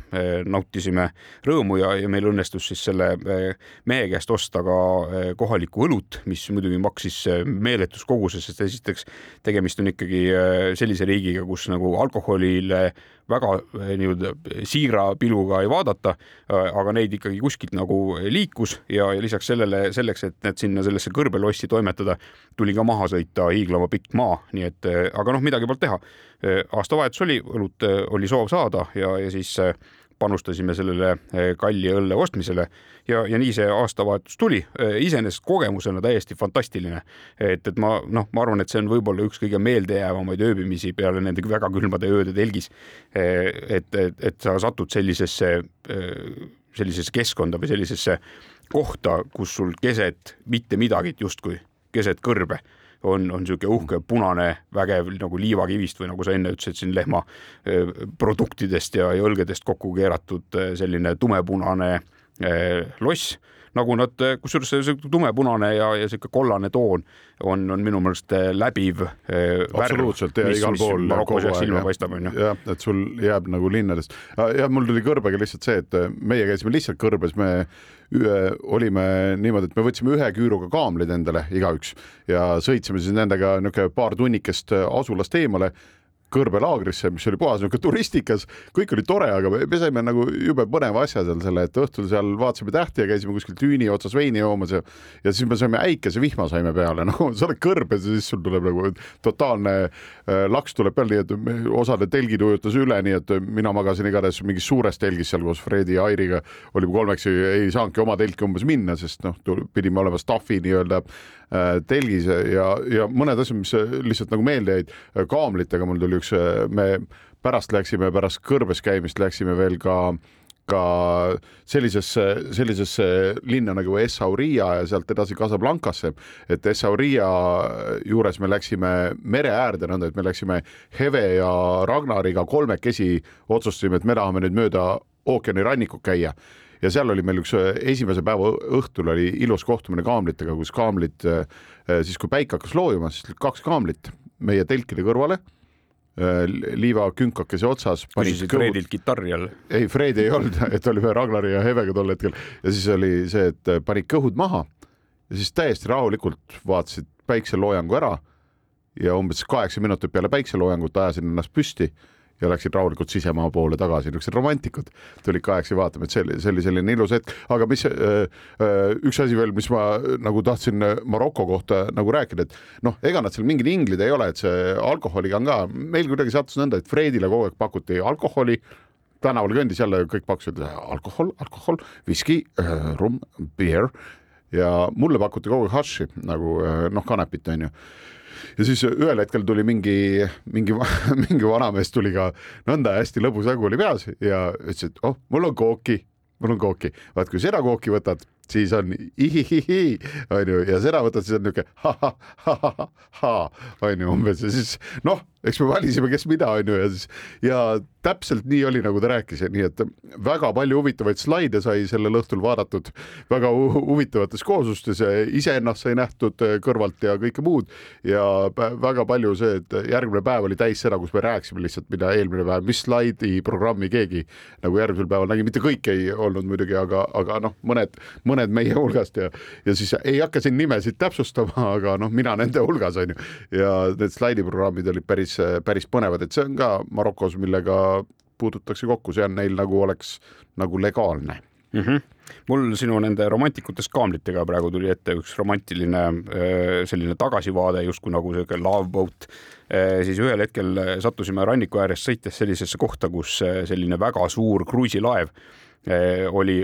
Speaker 4: nautisime rõõmu ja, ja meil õnnestus siis selle mehe käest osta ka kohalikku õlut, mis muidugi maksis meeletus koguses, sest esiteks tegemist on ikkagi sellise riigiga, kus nagu alkoholile väga nii-öelda siira pilguga ei vaadata, aga neid ikkagi kuskilt nagu liikus ja, ja lisaks sellele, selleks, et need sinna sellesse kõrbelossi toimetada, tuli ka maha sõita hiiglama pikk maa, nii et aga noh, midagi polnud teha. aastavahetus oli, õlut oli soov saada ja, ja siis panustasime sellele kalli õlle ostmisele ja, ja nii see aastavahetus tuli. iseenesest kogemusena täiesti fantastiline, et, et ma noh, ma arvan, et see on võib-olla üks kõige meeldejäävamaid ööbimisi peale nende väga külmade ööde telgis. et, et, et sa satud sellisesse, sellisesse keskkonda või sellisesse kohta, kus sul keset mitte midagi justkui, keset kõrbe on, on niisugune uhke punane vägev nagu liivakivist või nagu sa enne ütlesid, siin lehma produktidest ja, ja õlgedest kokku keeratud selline tumepunane loss nagu nad, kusjuures see tumepunane ja, ja sihuke kollane toon on, on minu meelest läbiv.
Speaker 3: absoluutselt ja igal pool
Speaker 4: kogu aeg silma paistab, onju.
Speaker 3: jah, et sul jääb nagu linnadest ja mul tuli kõrbega lihtsalt see, et meie käisime lihtsalt kõrbes, me ühe, olime niimoodi, et me võtsime ühe küüruga kaamlid endale igaüks ja sõitsime siis nendega niisugune paar tunnikest asulast eemale kõrbelaagrisse, mis oli puhas niisugune turistikas, kõik oli tore, aga me saime nagu jube põneva asja seal selle, et õhtul seal vaatasime tähti ja käisime kuskil tüüni otsas veini joomas ja ja siis me saime äikese vihma saime peale, [LAUGHS] no sa oled kõrbes ja siis sul tuleb nagu totaalne äh, laks tuleb peale, nii et osade telgid ujutas üle, nii et mina magasin igatahes mingis suures telgis seal koos Fredi ja Airiga, olime kolmekesi, ei saanudki oma telki umbes minna, sest noh, pidime olema staffi nii-öelda telgis ja, ja mõned asjad, mis lihtsalt nagu meelde jäid, kaamlitega mul tuli üks, me pärast läksime, pärast kõrbes käimist läksime veel ka ka sellisesse, sellisesse linna nagu Essaouria ja sealt edasi Casablancasse, et Essaouria juures me läksime mere äärde, nõnda et me läksime Heve ja Ragnariga kolmekesi, otsustasime, et me tahame nüüd mööda ookeanirannikut käia ja seal oli meil üks esimese päeva õhtul oli ilus kohtumine kaamlitega, kus kaamlid siis, kui päike hakkas loojuma, siis kaks kaamlit meie telkide kõrvale liivakünkakese otsas.
Speaker 4: küsisid Fredilt kitarri all?
Speaker 3: ei, Fred ei olnud, [LAUGHS] et olime Ragnari ja Hevega tol hetkel ja siis oli see, et panid kõhud maha ja siis täiesti rahulikult vaatasid päikseloojangu ära ja umbes kaheksa minutit peale päikseloojangut ajasin ennast püsti ja läksid rahulikult sisemaa poole tagasi, niisugused romantikud tulid kahekesi vaatama, et see oli, see oli selline ilus hetk, aga mis äh, üks asi veel, mis ma nagu tahtsin Maroko kohta nagu rääkida, et noh, ega nad seal mingid inglid ei ole, et see alkoholiga on ka, meil kuidagi sattus nõnda, et Fredile kogu aeg pakuti alkoholi tänaval kõndis jälle kõik pakkusid alkohol, alkohol, viski, rumm, beer. Ja mulle pakuti kogu aeg haši nagu noh, kanepit onju ja siis ühel hetkel tuli mingi, mingi, [LAUGHS] mingi vanamees tuli ka nõnda hästi lõbus nägu oli peas ja ütles, et oh, mul on kooki, mul on kooki, vaat kui seda kooki võtad, siis on ihihihi, onju, ja seda võtad, siis on niuke ha-ha-ha-ha, onju umbes. Ja siis noh, eks me valisime, kes mida, onju, ja siis ja täpselt nii oli, nagu ta rääkis, nii et väga palju huvitavaid slaide sai sellel õhtul vaadatud, väga hu huvitavates kooslustes, iseennast sai nähtud kõrvalt ja kõike muud. Ja väga palju see, et järgmine päev oli täis seda, kus me rääkisime lihtsalt, mida eelmine päev, mis slaidi programmi keegi nagu järgmisel päeval nägi, mitte kõik ei olnud muidugi, aga, aga noh, mõned, mõned meie hulgast ja, ja siis ei hakka siin nimesid täpsustama, aga noh, mina nende hulgas on ju. Ja need slaidiprogrammid olid päris päris, päris põnevad, et see on ka Marokos, millega puututakse kokku, see on neil nagu oleks nagu legaalne
Speaker 4: mm. -hmm. mul sinu nende romantikutest kaamlitega praegu tuli ette üks romantiline äh, selline tagasivaade justkui nagu sihuke love boat. Äh, siis ühel hetkel sattusime ranniku ääres sõites sellisesse kohta, kus äh, selline väga suur kruiisilaev oli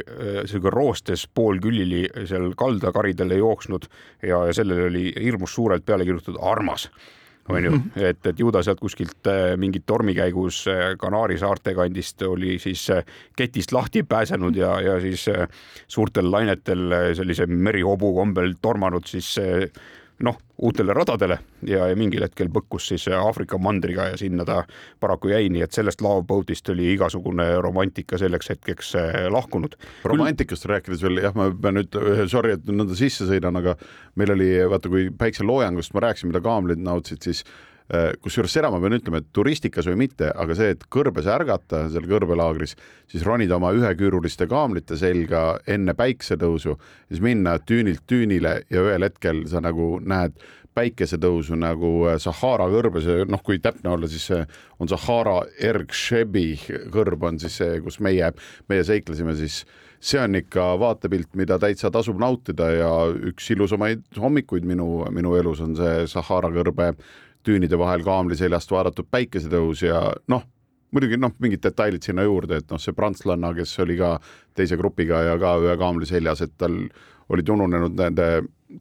Speaker 4: sihuke roostes poolkülili seal kaldakaridele jooksnud ja sellele oli hirmus suurelt peale kirjutatud armas onju, et, et ju ta sealt kuskilt äh, mingit tormi käigus äh, Kanaari saarte kandist oli siis äh, ketist lahti pääsenud ja, ja siis suurtel lainetel sellise merihobu kombel tormanud siis noh, uutele radadele ja, ja mingil hetkel põkkus siis Aafrika mandriga ja sinna ta paraku jäi, nii et sellest Loveboatist oli igasugune romantika selleks hetkeks eh, lahkunud.
Speaker 3: romantikast Küll... rääkides veel jah, ma pean nüüd, sorry, et nõnda sisse sõidan, aga meil oli vaata, kui päikseloojangust ma rääkisin, mida kaamlid nautsid, siis Äh, kusjuures seda ma pean ütlema, et turistikas või mitte, aga see, et kõrbes ärgata seal kõrbelaagris, siis ronida oma üheküüruliste kaamlite selga enne päiksetõusu, siis minna tüünilt tüünile ja ühel hetkel sa nagu näed päikesetõusu nagu äh, Sahara kõrbes noh, kui täpne olla, siis on Sahara Ergshebi kõrb on siis see, kus meie, meie seiklesime siis see on ikka vaatepilt, mida täitsa tasub nautida ja üks ilusamaid hommikuid minu, minu elus on see Sahara kõrbe tüünide vahel kaamli seljast vaadatud päikesetõus ja noh, muidugi noh, mingid detailid sinna juurde, et noh, see prantslanna, kes oli ka teise grupiga ja ka ühe kaamli seljas, et tal olid ununenud nende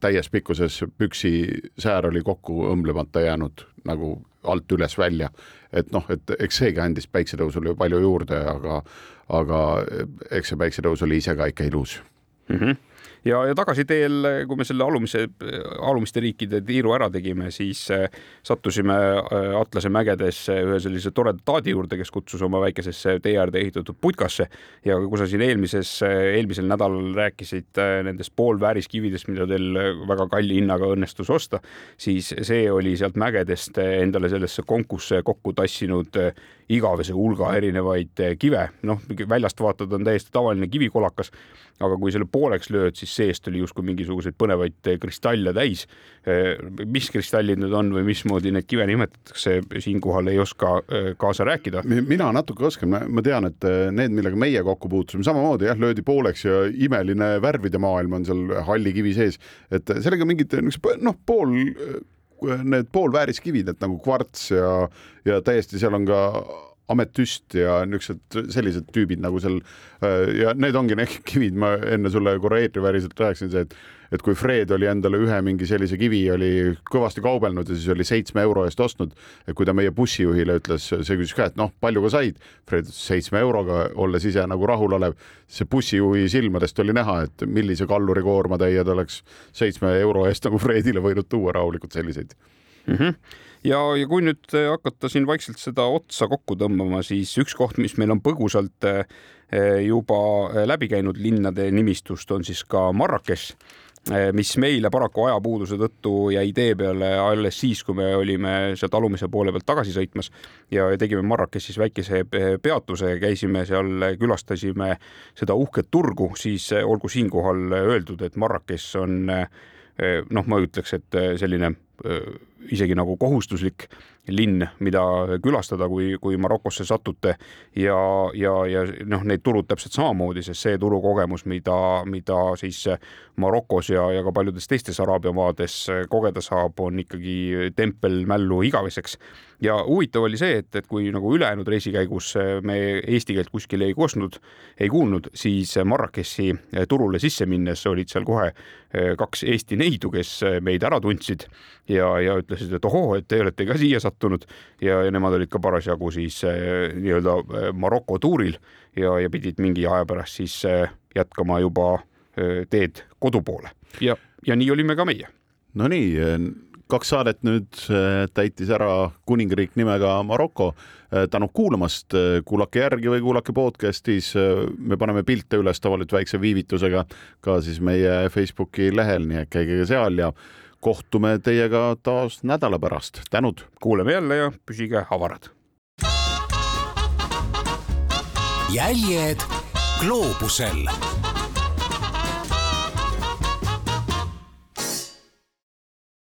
Speaker 3: täies pikkuses püksisäär oli kokku õmblemata jäänud nagu alt üles välja. et noh, et eks seegi andis päiksetõusule palju juurde, aga, aga eks see päiksetõus oli ise ka ikka ilus
Speaker 4: mm. -hmm ja, ja tagasiteel, kui me selle alumise, alumiste riikide tiiru ära tegime, siis äh, sattusime äh, Atlase mägedes ühe sellise toreda taadi juurde, kes kutsus oma väikesesse tee äärde ehitatud putkasse. Ja kui sa siin eelmises, eelmisel nädalal rääkisid äh, nendest poolvääriskividest, mida teil väga kalli hinnaga õnnestus osta, siis see oli sealt mägedest endale sellesse konkusse kokku tassinud igavese hulga erinevaid kive, noh, väljast vaatad, on täiesti tavaline kivikolakas, aga kui selle pooleks lööd, siis seest oli justkui mingisuguseid põnevaid kristalle täis. mis kristallid need on või mismoodi neid kive nimetatakse, siinkohal ei oska äh, kaasa rääkida.
Speaker 3: mina natuke oskan, ma tean, et need, millega meie kokku puutusime, samamoodi jah, löödi pooleks ja imeline värvide maailm on seal halli kivi sees, et sellega mingid noh, pool need poolvääriskivid, et nagu kvarts ja, ja täiesti seal on ka ametüst ja niisugused sellised tüübid nagu seal äh, ja need ongi need kivid, ma enne sulle korra eetriväriselt rääkisin, see, et et kui Fred oli endale ühe mingi sellise kivi oli kõvasti kaubelnud ja siis oli seitsme euro eest ostnud, et kui ta meie bussijuhile ütles, see küsis ka, et noh, palju ka said, Fred seitsme euroga, olles ise nagu rahulolev, see bussijuhi silmadest oli näha, et millise kallurikoormatäie ta oleks seitsme euro eest nagu Fredile võinud tuua rahulikult selliseid
Speaker 4: mm. -hmm ja, ja kui nüüd äh, hakata siin vaikselt seda otsa kokku tõmbama, siis üks koht, mis meil on põgusalt äh, juba äh, läbi käinud linnade nimistust, on siis ka Marrakech mis meile paraku ajapuuduse tõttu jäi tee peale alles siis, kui me olime sealt alumise poole pealt tagasi sõitmas ja tegime Marrakechis väikese peatuse, käisime seal, külastasime seda uhket turgu, siis olgu siinkohal öeldud, et Marrakech on noh, ma ütleks, et selline isegi nagu kohustuslik linn, mida külastada, kui, kui Marokosse satute ja, ja, ja noh, need turud täpselt samamoodi, sest see turukogemus, mida, mida siis Marokos ja, ja ka paljudes teistes Araabia maades kogeda saab, on ikkagi tempel mällu igaveseks. ja huvitav oli see, et, et kui nagu ülejäänud reisi käigus me eesti keelt kuskil ei kostnud, ei kuulnud, siis Marrakechi turule sisse minnes olid seal kohe kaks Eesti neidu, kes meid ära tundsid ja, ja ütlesid, et ohoo, et te olete ka siia sattunud ja, ja nemad olid ka parasjagu siis eh, nii-öelda eh, Maroko tuuril ja, ja pidid mingi aja pärast siis eh, jätkama juba teed kodu poole ja, ja nii olime ka meie.
Speaker 3: Nonii, kaks saadet nüüd täitis ära kuningriik nimega Maroko. tänud kuulamast, kuulake järgi või kuulake podcast'is. me paneme pilte üles tavaliselt väikse viivitusega ka siis meie Facebooki lehel, nii et käige seal ja kohtume teiega taas nädala pärast. tänud.
Speaker 4: kuuleme jälle ja püsige avarad.
Speaker 2: jäljed gloobusel